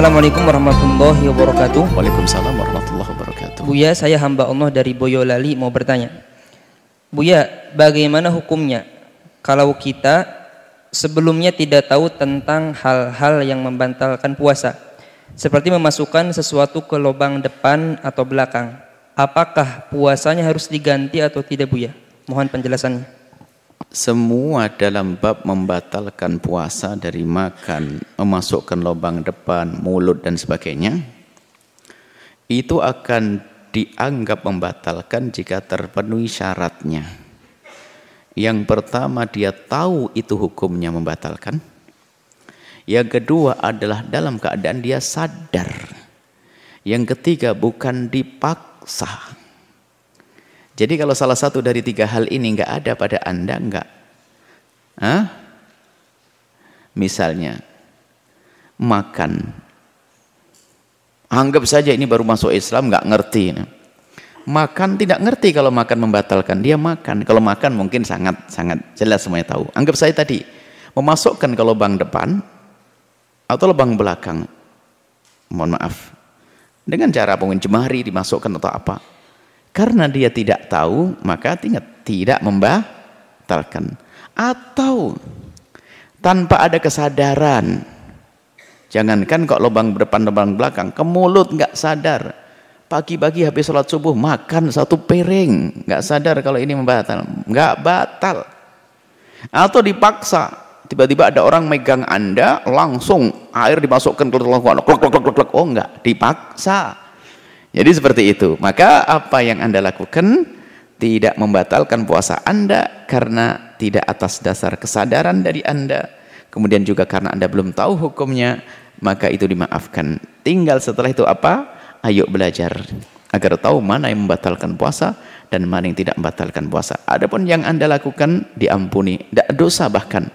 Assalamualaikum warahmatullahi wabarakatuh. Waalaikumsalam warahmatullahi wabarakatuh. Buya, saya hamba Allah dari Boyolali mau bertanya. Buya, bagaimana hukumnya kalau kita sebelumnya tidak tahu tentang hal-hal yang membantalkan puasa? Seperti memasukkan sesuatu ke lubang depan atau belakang. Apakah puasanya harus diganti atau tidak Buya? Mohon penjelasannya semua dalam bab membatalkan puasa dari makan, memasukkan lubang depan, mulut dan sebagainya itu akan dianggap membatalkan jika terpenuhi syaratnya. Yang pertama dia tahu itu hukumnya membatalkan. Yang kedua adalah dalam keadaan dia sadar. Yang ketiga bukan dipaksa. Jadi kalau salah satu dari tiga hal ini nggak ada pada anda nggak, Hah? misalnya makan, anggap saja ini baru masuk Islam nggak ngerti. Makan tidak ngerti kalau makan membatalkan dia makan. Kalau makan mungkin sangat sangat jelas semuanya tahu. Anggap saya tadi memasukkan ke lubang depan atau lubang belakang. Mohon maaf. Dengan cara mungkin jemari dimasukkan atau apa karena dia tidak tahu, maka tidak, tidak membatalkan. Atau tanpa ada kesadaran. Jangankan kok lubang depan, lubang belakang, ke mulut nggak sadar. Pagi-pagi habis sholat subuh makan satu piring, nggak sadar kalau ini membatal, nggak batal. Atau dipaksa, tiba-tiba ada orang megang anda, langsung air dimasukkan ke lubang, oh nggak, dipaksa jadi seperti itu. Maka apa yang Anda lakukan tidak membatalkan puasa Anda karena tidak atas dasar kesadaran dari Anda. Kemudian juga karena Anda belum tahu hukumnya, maka itu dimaafkan. Tinggal setelah itu apa? Ayo belajar agar tahu mana yang membatalkan puasa dan mana yang tidak membatalkan puasa. Adapun yang Anda lakukan diampuni, tidak dosa bahkan.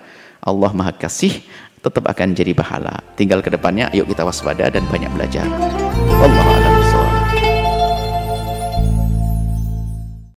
Allah Maha Kasih tetap akan jadi pahala. Tinggal ke depannya ayo kita waspada dan banyak belajar. Allah